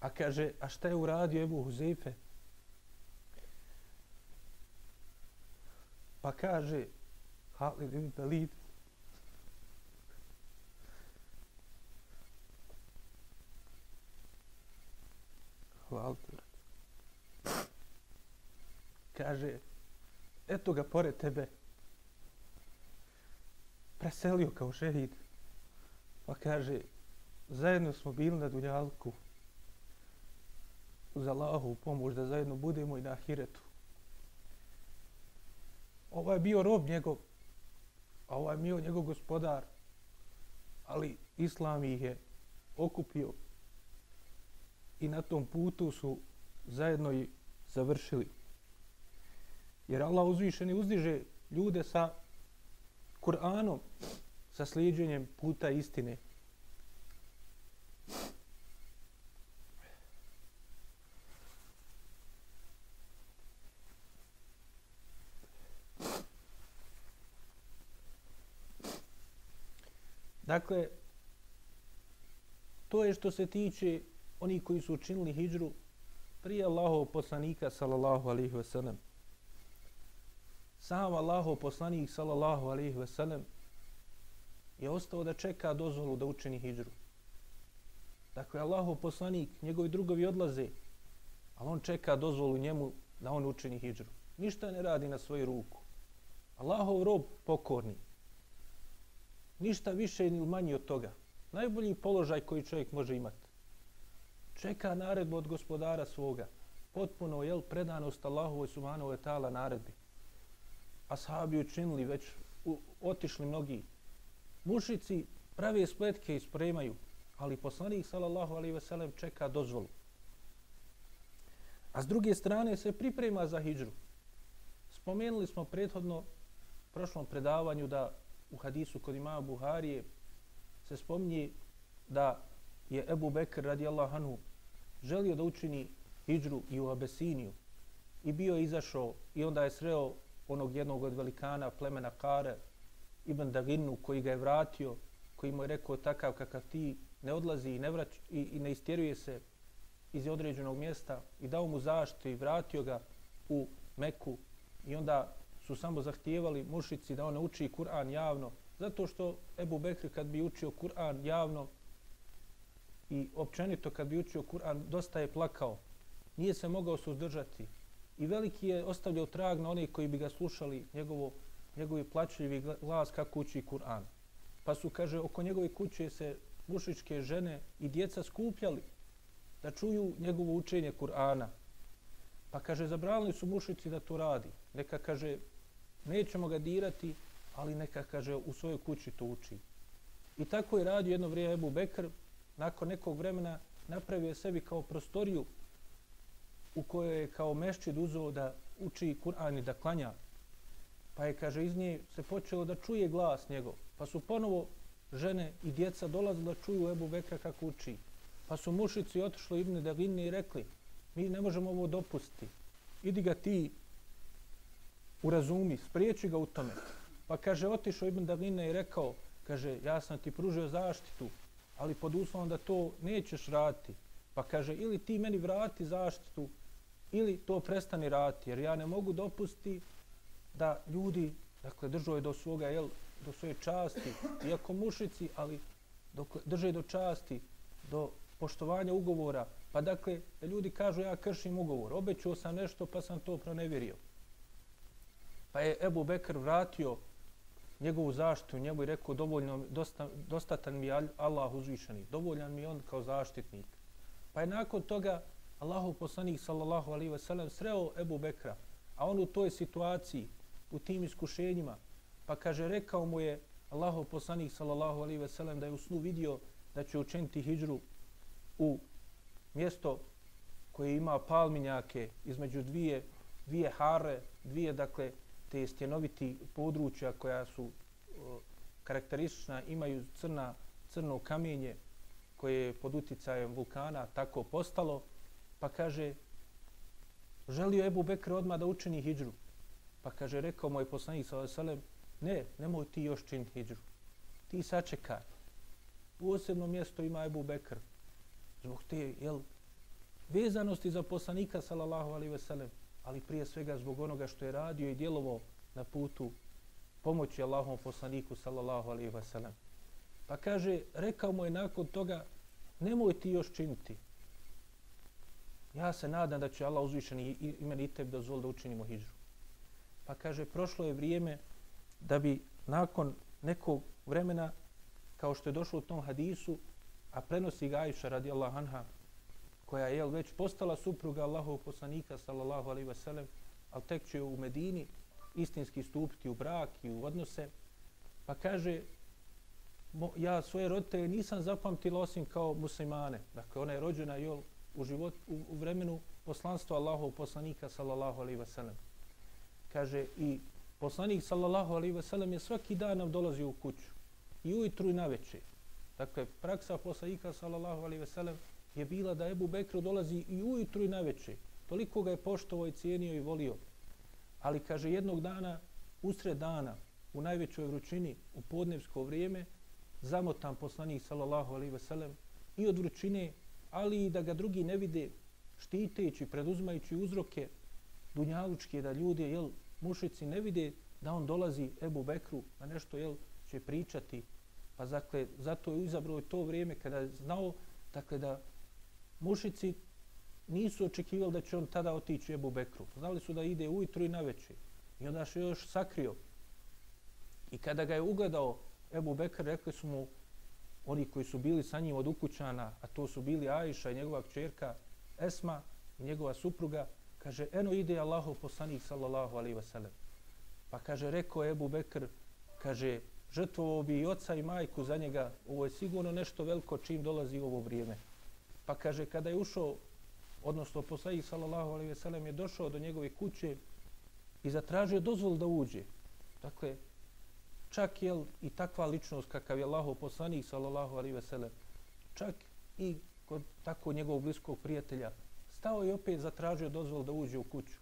a kaže a šta je uradio Ebu Huzeife pa kaže Halid ibn Talid Hvala Kaže, eto ga pored tebe. Preselio kao šehid. Pa kaže, zajedno smo bili na Dunjalku. Uz Allahu pomoć da zajedno budemo i na Ahiretu. Ovo je bio rob njegov, a ovo je bio njegov gospodar. Ali Islam ih je okupio i na tom putu su zajedno i završili. Jer Allah uzvišeni uzdiže ljude sa Kur'anom, sa slijedženjem puta istine. Dakle, to je što se tiče oni koji su učinili hijđru prije Allahov poslanika sallallahu alaihi ve sellem. Sam Allahov poslanik sallallahu alaihi ve sellem je ostao da čeka dozvolu da učini hijđru. Dakle, Allahov poslanik, njegovi drugovi odlaze, ali on čeka dozvolu njemu da on učini hijđru. Ništa ne radi na svoju ruku. Allahov rob pokorni. Ništa više ni manje od toga. Najbolji položaj koji čovjek može imati čeka naredbu od gospodara svoga. Potpuno, je predanost Allahu Subhanahu wa ta'ala naredbi. Ashabi učinili već, u, otišli mnogi. Mušici prave spletke i spremaju, ali poslanik, sallallahu alaihi ve sellem, čeka dozvolu. A s druge strane se priprema za hijđru. Spomenuli smo prethodno prošlom predavanju da u hadisu kod imama Buharije se spominje da je Ebu Bekr radijallahu anhu želio da učini hijđru i u Abesiniju i bio izašao i onda je sreo onog jednog od velikana plemena Kare Ibn Daginu koji ga je vratio koji mu je rekao takav kakav ti ne odlazi i ne, vrać, i, i ne istjeruje se iz određenog mjesta. I dao mu zaštitu i vratio ga u Meku. I onda su samo zahtijevali mušici da on uči Kur'an javno zato što Ebu Bekr kad bi učio Kur'an javno i općenito kad bi učio Kur'an dosta je plakao. Nije se mogao suzdržati. I veliki je ostavljao trag na onih koji bi ga slušali njegovo, njegovi plaćljivi glas kako uči Kur'an. Pa su, kaže, oko njegove kuće se mušičke žene i djeca skupljali da čuju njegovo učenje Kur'ana. Pa kaže, zabranili su mušici da to radi. Neka kaže, nećemo ga dirati, ali neka kaže, u svojoj kući to uči. I tako je radio jedno vrijeme Ebu Bekr, nakon nekog vremena napravio sebi kao prostoriju u kojoj je kao mešćid uzeo da uči Kur'an i da klanja. Pa je, kaže, iz nje se počelo da čuje glas njegov. Pa su ponovo žene i djeca dolazili da čuju Ebu Bekra kako uči. Pa su mušici otišli Ibne Dagini i rekli, mi ne možemo ovo dopustiti. Idi ga ti urazumi, spriječi ga u tome. Pa kaže, otišao Ibn Dagini i rekao, kaže, ja sam ti pružio zaštitu, ali pod uslovom da to nećeš raditi. Pa kaže, ili ti meni vrati zaštitu, ili to prestani raditi, jer ja ne mogu dopustiti da ljudi, dakle, držaju do svoga, jel, do svoje časti, iako mušici, ali dok drže do časti, do poštovanja ugovora, pa dakle, da ljudi kažu ja kršim ugovor, obećao sam nešto pa sam to pronevjerio. Pa je Ebu Bekr vratio njegovu zaštitu njemu i rekao dovoljno, dosta, dostatan mi je Allah uzvišeni, dovoljan mi on kao zaštitnik. Pa je nakon toga Allahu poslanik sallallahu alaihi ve sellem sreo Ebu Bekra, a on u toj situaciji, u tim iskušenjima, pa kaže, rekao mu je Allahu poslanik sallallahu alaihi ve sellem da je u snu vidio da će učiniti hijđru u mjesto koje ima palminjake između dvije, dvije hare, dvije, dakle, te stjenoviti područja koja su karakteristična, imaju crna, crno kamenje koje je pod uticajem vulkana tako postalo, pa kaže, želio Ebu Bekr odmah da učini hijđru. Pa kaže, rekao moj poslanik sa Veselem, ne, nemoj ti još čin hijđru. Ti sačekaj. Posebno mjesto ima Ebu Bekr. Zbog te, jel, vezanosti za poslanika, sallallahu alaihi veselem, ali prije svega zbog onoga što je radio i djelovao na putu pomoći Allahom poslaniku sallallahu alaihi wa sallam. Pa kaže, rekao mu je nakon toga, nemoj ti još činiti. Ja se nadam da će Allah uzvišeni i, i, meni i tebi dozvoli da učinimo hijđu. Pa kaže, prošlo je vrijeme da bi nakon nekog vremena, kao što je došlo u tom hadisu, a prenosi ga Aisha radijallahu anha, koja je već postala supruga Allahovog poslanika sallallahu alaihi wasallam, ali tek će u Medini istinski stupiti u brak i u odnose. Pa kaže, ja svoje roditelje nisam zapamtila osim kao muslimane. Dakle, ona je rođena jel, u, život, u, u vremenu poslanstva Allahov poslanika sallallahu alaihi wasallam. Kaže, i poslanik sallallahu alaihi wasallam je svaki dan nam dolazio u kuću. I ujutru i na večer. Dakle, praksa poslanika sallallahu alaihi wasallam je bila da Ebu Bekru dolazi i ujutru i na večer. Toliko ga je poštovao i cijenio i volio. Ali kaže jednog dana, usred dana, u najvećoj vrućini, u podnevsko vrijeme, zamotan poslanik sallallahu alaihi ve sellem i od vrućine, ali i da ga drugi ne vide, štiteći, preduzmajući uzroke dunjalučke, da ljudi, jel, mušici ne vide da on dolazi Ebu Bekru, a nešto, jel, će pričati. Pa dakle, zato je izabrao to vrijeme kada je znao, dakle, da mušici nisu očekivali da će on tada otići Ebu Bekru. Znali su da ide ujutru i na večer. I onda se još sakrio. I kada ga je ugledao Ebu Bekr, rekli su mu oni koji su bili sa njim od ukućana, a to su bili Ajša i njegova kćerka Esma i njegova supruga, kaže, eno ide Allahov poslanik sallallahu alaihi wasallam. Pa kaže, rekao Ebu Bekr, kaže, žrtvovao bi i oca i majku za njega, ovo je sigurno nešto veliko čim dolazi ovo vrijeme. Pa kaže, kada je ušao odnosno poslanik sallallahu alaihi ve sellem je došao do njegove kuće i zatražio dozvol da uđe. Dakle, čak je i takva ličnost kakav je Allahov poslanik sallallahu alaihi ve sellem, čak i kod tako njegovog bliskog prijatelja, stao je opet zatražio dozvol da uđe u kuću.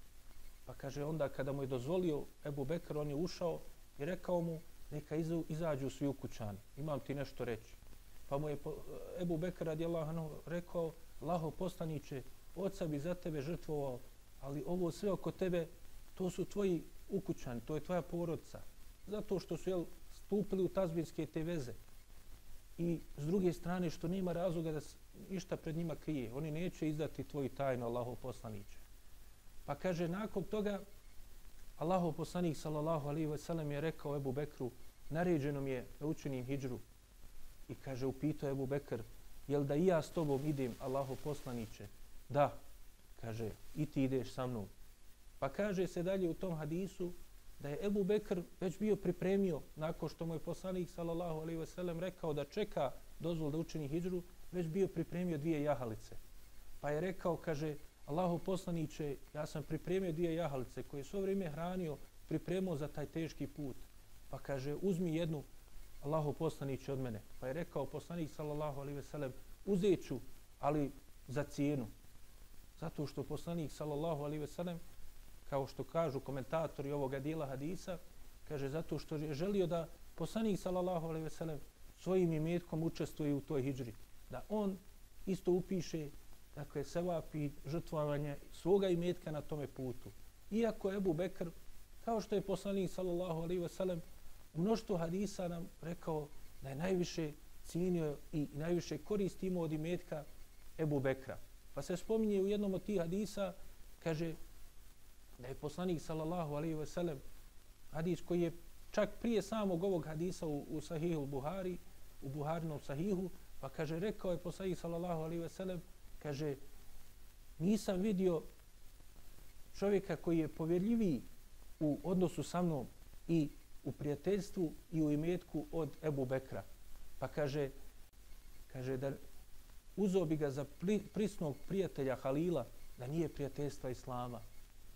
Pa kaže onda kada mu je dozvolio Ebu Bekr, on je ušao i rekao mu neka izađu svi u kućan, imam ti nešto reći. Pa mu je Ebu Bekr radijallahu rekao, Allaho poslaniće, oca bi za tebe žrtvovao, ali ovo sve oko tebe, to su tvoji ukućani, to je tvoja porodca. Zato što su jel, stupili u tazbinske te veze. I s druge strane, što nema razloga da ništa pred njima krije. Oni neće izdati tvoju tajnu, Allaho poslaniće. Pa kaže, nakon toga, Allahov poslanik, sallallahu alaihi wa sallam, je rekao Ebu Bekru, naređeno mi je da učinim hijđru. I kaže, upito Ebu Bekr, jel da i ja s tobom idem, Allahov poslaniće? Da, kaže, i ti ideš sa mnom. Pa kaže se dalje u tom hadisu da je Ebu Bekr već bio pripremio nakon što mu je poslanik sallallahu alaihi ve sellem rekao da čeka dozvol da učini hijđru, već bio pripremio dvije jahalice. Pa je rekao, kaže, Allahu poslaniće, ja sam pripremio dvije jahalice koje svo vrijeme hranio, pripremio za taj teški put. Pa kaže, uzmi jednu Allahu poslaniće od mene. Pa je rekao poslanik sallallahu alaihi ve sellem, uzeću, ali za cijenu. Zato što poslanik sallallahu alejhi ve sellem kao što kažu komentatori ovoga dijela hadisa, kaže zato što je želio da poslanik sallallahu alejhi ve sellem svojim imetkom učestvuje u toj hidžri, da on isto upiše dakle sevap i žrtvovanje svoga imetka na tome putu. Iako je Ebu Bekr, kao što je poslanik sallallahu alejhi ve sellem u mnoštvu hadisa nam rekao da je najviše cijenio i najviše koristimo od imetka Ebu Bekra. Pa se spominje u jednom od tih hadisa, kaže da je poslanik sallallahu alaihi ve sellem hadis koji je čak prije samog ovog hadisa u, u sahihu Buhari, u Buharinom sahihu, pa kaže, rekao je poslanik sallallahu alaihi ve sellem, kaže, nisam vidio čovjeka koji je povjerljiviji u odnosu sa mnom i u prijateljstvu i u imetku od Ebu Bekra. Pa kaže, kaže da uzo bi ga za prisnog prijatelja Halila, da nije prijateljstva Islama.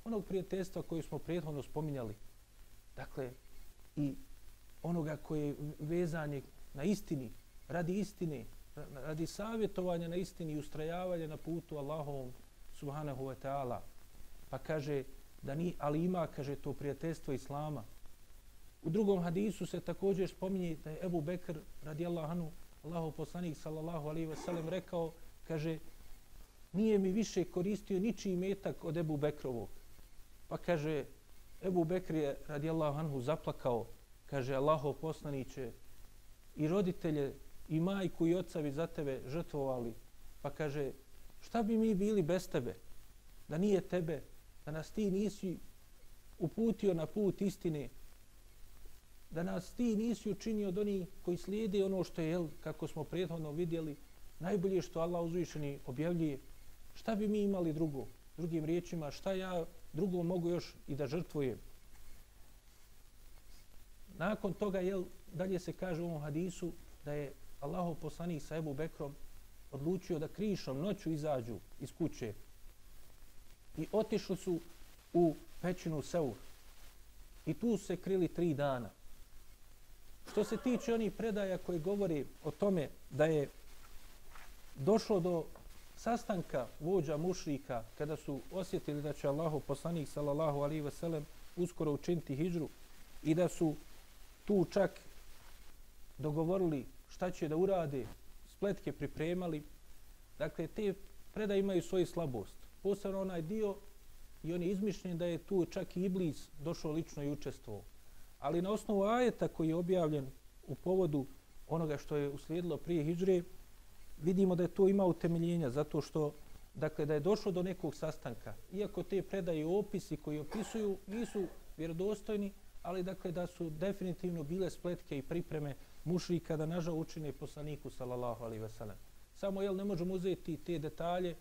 Onog prijateljstva koje smo prethodno spominjali. Dakle, i onoga koje je vezanje na istini, radi istine, radi savjetovanja na istini i ustrajavanja na putu Allahovom subhanahu wa ta'ala. Pa kaže, da ni, ali ima, kaže, to prijateljstvo Islama. U drugom hadisu se također spominje da je Ebu Bekr radijallahu anhu, Allahov poslanik sallallahu alaihi wasallam rekao, kaže, nije mi više koristio ničiji metak od Ebu Bekrovog. Pa kaže, Ebu Bekr je radijallahu anhu zaplakao, kaže, Allahov poslaniće, i roditelje, i majku i oca bi za tebe žrtvovali. Pa kaže, šta bi mi bili bez tebe? Da nije tebe, da nas ti nisi uputio na put istine, da nas ti nisi učinio od onih koji slijede ono što je, jel, kako smo prethodno vidjeli, najbolje što Allah uzvišeni objavljuje, šta bi mi imali drugo? Drugim riječima, šta ja drugo mogu još i da žrtvujem? Nakon toga, jel, dalje se kaže u ovom hadisu da je Allahov poslanik sa Ebu Bekrom odlučio da krišom noću izađu iz kuće i otišli su u pećinu Seur. I tu se krili tri dana. Što se tiče onih predaja koji govori o tome da je došlo do sastanka vođa mušrika kada su osjetili da će Allahu poslanik sallallahu alaihi ve sellem uskoro učiniti hijđru i da su tu čak dogovorili šta će da urade, spletke pripremali. Dakle, te predaje imaju svoju slabost. Posebno onaj dio i on je izmišljen da je tu čak i Iblis došao lično i učestvovao. Ali na osnovu ajeta koji je objavljen u povodu onoga što je uslijedilo prije hijđre, vidimo da je to ima utemeljenja zato što dakle da je došlo do nekog sastanka. Iako te predaje opisi koji opisuju nisu vjerodostojni, ali dakle da su definitivno bile spletke i pripreme mušrika da nažal učine poslaniku sallallahu alaihi ve sellem. Samo jel ne možemo uzeti te detalje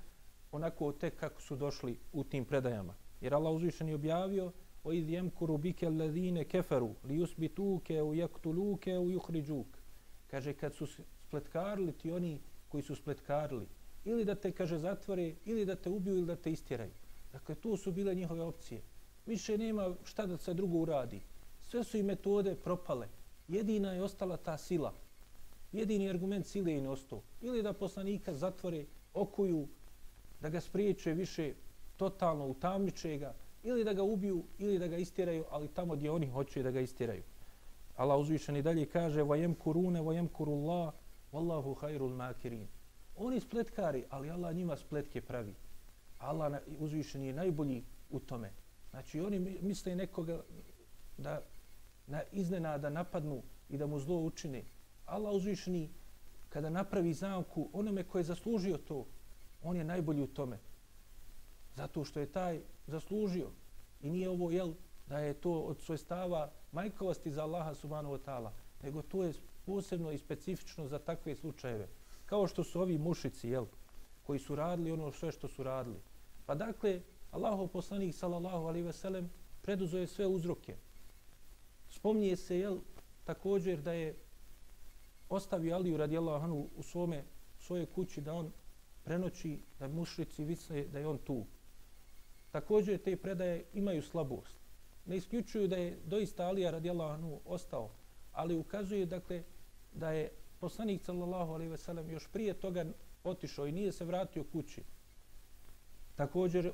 onako tek kako su došli u tim predajama. Jer Allah uzvišen je objavio وَإِذْ يَمْكُرُ بِكَ الَّذِينَ كَفَرُوا لِيُسْبِتُوكَ li وَيُخْرِجُوكَ. Kaže kad su spletkarili ti oni koji su spletkarili ili da te kaže zatvore ili da te ubiju ili da te istjeraju. Dakle, to su bile njihove opcije. Više nema šta da se drugo uradi. Sve su i metode propale. Jedina je ostala ta sila. Jedini argument sile je ostao. Ili da poslanika zatvore, okuju, da ga spriječe više totalno utamniče ga, ili da ga ubiju, ili da ga istiraju, ali tamo gdje oni hoće da ga istiraju. Allah uzvišeni dalje kaže vajem kurune, vajem kurullah, wallahu hayrul makirin. Oni spletkari, ali Allah njima spletke pravi. Allah uzvišeni je najbolji u tome. Znači oni misle nekoga da na iznenada napadnu i da mu zlo učine. Allah uzvišeni kada napravi zamku onome koje je zaslužio to, on je najbolji u tome. Zato što je taj zaslužio. I nije ovo, jel, da je to od svoje stava majkovosti za Allaha subhanahu wa ta'ala, nego to je posebno i specifično za takve slučajeve. Kao što su ovi mušici, jel, koji su radili ono sve što su radili. Pa dakle, Allahov poslanik, sallallahu alaihi veselem, preduzo je sve uzroke. Spomnije se, jel, također da je ostavio Aliju radijallahu anhu u svome, svojoj kući da on prenoći da mušrici visne da je on tu. Također te predaje imaju slabost. Ne isključuju da je doista Alija radijallahu anhu ostao, ali ukazuje dakle da je poslanik sallallahu alejhi ve sellem još prije toga otišao i nije se vratio kući. Također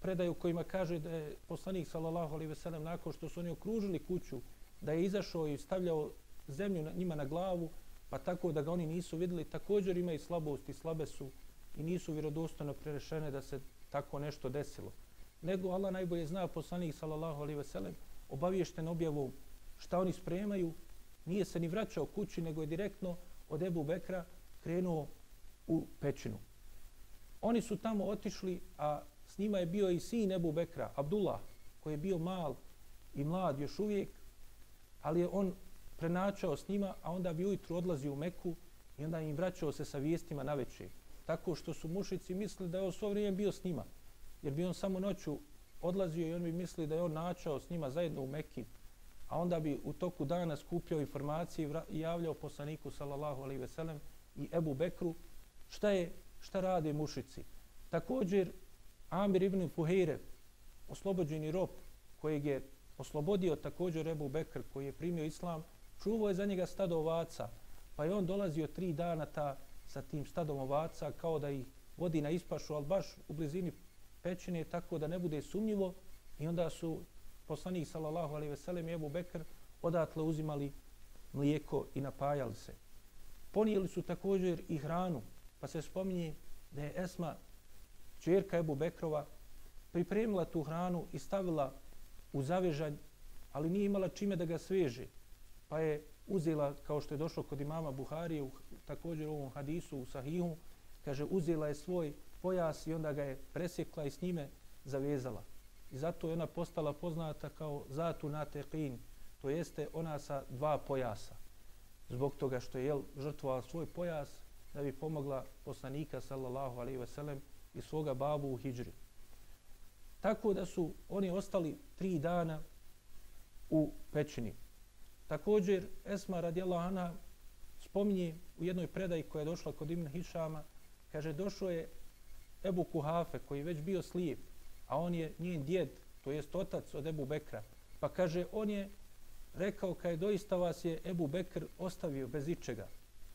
predaju kojima kaže da je poslanik sallallahu alejhi ve sellem nakon što su oni okružili kuću da je izašao i stavljao zemlju na, njima na glavu pa tako da ga oni nisu vidjeli također imaju slabosti slabe su i nisu vjerodostojno prerešene da se tako nešto desilo. Nego Allah najbolje zna poslanik sallallahu alaihi ve sellem obaviješten objavom šta oni spremaju, nije se ni vraćao kući, nego je direktno od Ebu Bekra krenuo u pećinu. Oni su tamo otišli, a s njima je bio i sin Ebu Bekra, Abdullah, koji je bio mal i mlad još uvijek, ali je on prenačao s njima, a onda bi ujutru odlazio u Meku i onda im vraćao se sa vijestima na večer. Tako što su mušici mislili da je on svo vrijeme bio s njima. Jer bi on samo noću odlazio i on bi mislili da je on načao s njima zajedno u Mekki. A onda bi u toku dana skupljao informacije i javljao poslaniku sallallahu alaihi veselem i Ebu Bekru šta je šta rade mušici. Također Amir ibn Fuhire, oslobođeni rob kojeg je oslobodio također Ebu Bekr koji je primio islam, čuvao je za njega stado ovaca, pa je on dolazio tri dana ta, sa tim stadom ovaca kao da ih vodi na ispašu, ali baš u blizini pećine tako da ne bude sumnjivo i onda su poslanik sallallahu alejhi ve sellem i Abu Bekr odatle uzimali mlijeko i napajali se. Ponijeli su također i hranu, pa se spominje da je Esma, čerka Ebu Bekrova, pripremila tu hranu i stavila u zavežanj, ali nije imala čime da ga sveže. Pa je uzela, kao što je došlo kod imama Buharije, u, također u ovom hadisu u Sahihu, kaže, uzela je svoj pojas i onda ga je presjekla i s njime zavezala. I zato je ona postala poznata kao Zatu Nateqin, to jeste ona sa dva pojasa. Zbog toga što je jel, žrtvovala svoj pojas da bi pomogla poslanika sallallahu alaihi veselem i svoga babu u hijđri. Tako da su oni ostali tri dana u pećini. Također, Esma radijallahu anha spominje u jednoj predaji koja je došla kod Ibn Hišama, kaže, došao je Ebu Kuhafe, koji je već bio slijep, a on je njen djed, to jest otac od Ebu Bekra. Pa kaže, on je rekao, kaj doista vas je Ebu Bekr ostavio bez ičega.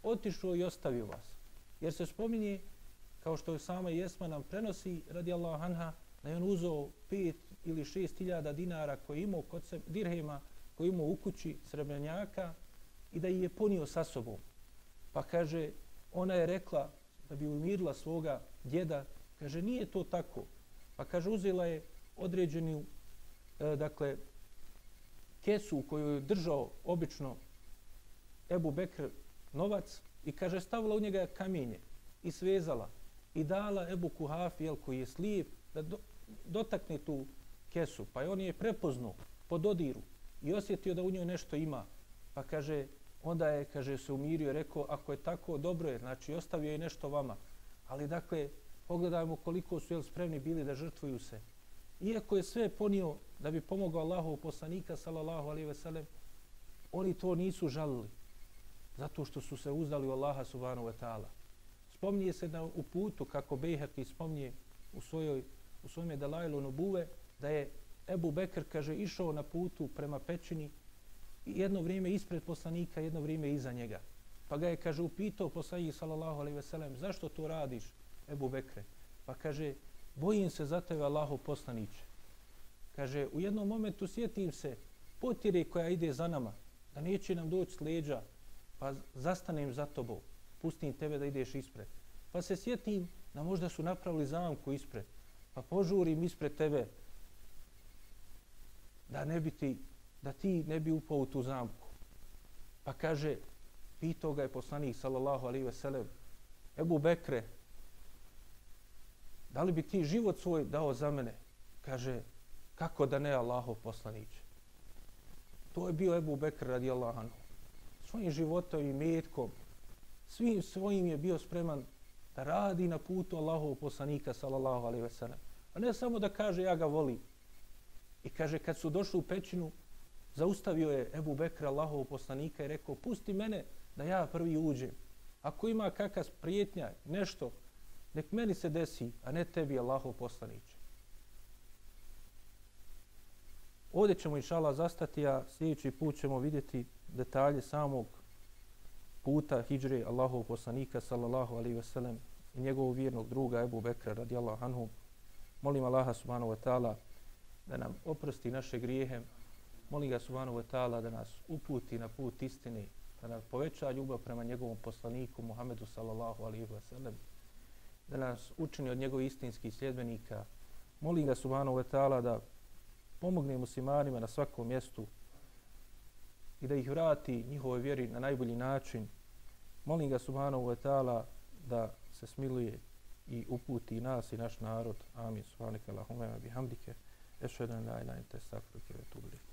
Otišao i ostavio vas. Jer se spominje, kao što je sama Jesma nam prenosi, radi Allah Anha, da je on uzao pet ili šest hiljada dinara koji imao kod se, dirhema, koji imao u kući srebrnjaka i da je ponio sa sobom. Pa kaže, ona je rekla da bi umirila svoga djeda, kaže, nije to tako. Pa kaže, uzela je određenu, e, dakle, kesu koju je držao obično Ebu Bekr novac i kaže, stavila u njega kamenje i svezala i dala Ebu Kuhafi, jel, koji je slijep, da do, dotakne tu kesu. Pa je on je prepoznao po dodiru i osjetio da u njoj nešto ima. Pa kaže, onda je, kaže, se umirio i rekao, ako je tako, dobro je, znači ostavio je nešto vama. Ali dakle, pogledajmo koliko su jel, spremni bili da žrtvuju se. Iako je sve ponio da bi pomogao Allahu poslanika, sallallahu alaihi ve sellem, oni to nisu žalili. Zato što su se uzdali u Allaha subhanahu wa ta'ala. Spomnije se da u putu, kako Bejherki spomnije u svojoj u svome Dalajlu Nubuve, da je Ebu Bekr, kaže, išao na putu prema pećini jedno vrijeme ispred poslanika, jedno vrijeme iza njega. Pa ga je, kaže, upitao poslanik, sallallahu alaihi veselem, zašto to radiš, Ebu Bekre? Pa kaže, bojim se za tebe, Allaho poslaniće. Kaže, u jednom momentu sjetim se potire koja ide za nama, da neće nam doći s leđa, pa zastanem za tobom, pustim tebe da ideš ispred. Pa se sjetim da možda su napravili zamku ispred, pa požurim ispred tebe da ne bi ti, da ti ne bi upao u tu zamku. Pa kaže, pitao ga je poslanik sallallahu alaihi veselem, Ebu Bekre, da li bi ti život svoj dao za mene? Kaže, kako da ne Allahov poslanić? To je bio Ebu Bekr radi Allahanu. Svojim životom i metkom, svim svojim je bio spreman da radi na putu Allahovog poslanika sallallahu alejhi ve sellem. A ne samo da kaže ja ga volim. I kaže kad su došli u pećinu, zaustavio je Ebu Bekra Allahovog poslanika i rekao pusti mene da ja prvi uđem. Ako ima kakva prijetnja, nešto, nek meni se desi, a ne tebi Allahov poslaniće. Ovdje ćemo inšala zastati, a sljedeći put ćemo vidjeti detalje samog puta hijđre Allahov poslanika sallallahu alaihi wasallam i njegovog vjernog druga Ebu Bekra radijallahu anhu. Molim Allaha subhanahu wa ta'ala da nam oprosti naše grijehe. Molim ga subhanahu wa ta'ala da nas uputi na put istine, da nam poveća ljubav prema njegovom poslaniku Muhammedu sallallahu alaihi wasallam, da nas učini od njegovih istinskih sljedbenika. Molim ga subhanahu wa ta'ala da pomogne muslimanima na svakom mjestu i da ih vrati njihovoj vjeri na najbolji način. Molim ga subhanahu wa ta'ala da se smiluje i uputi nas i naš narod. Amin. Subhanaka Allahumma wa bihamdike. Ešhedan la ilaha illa anta astaghfiruka wa atubu.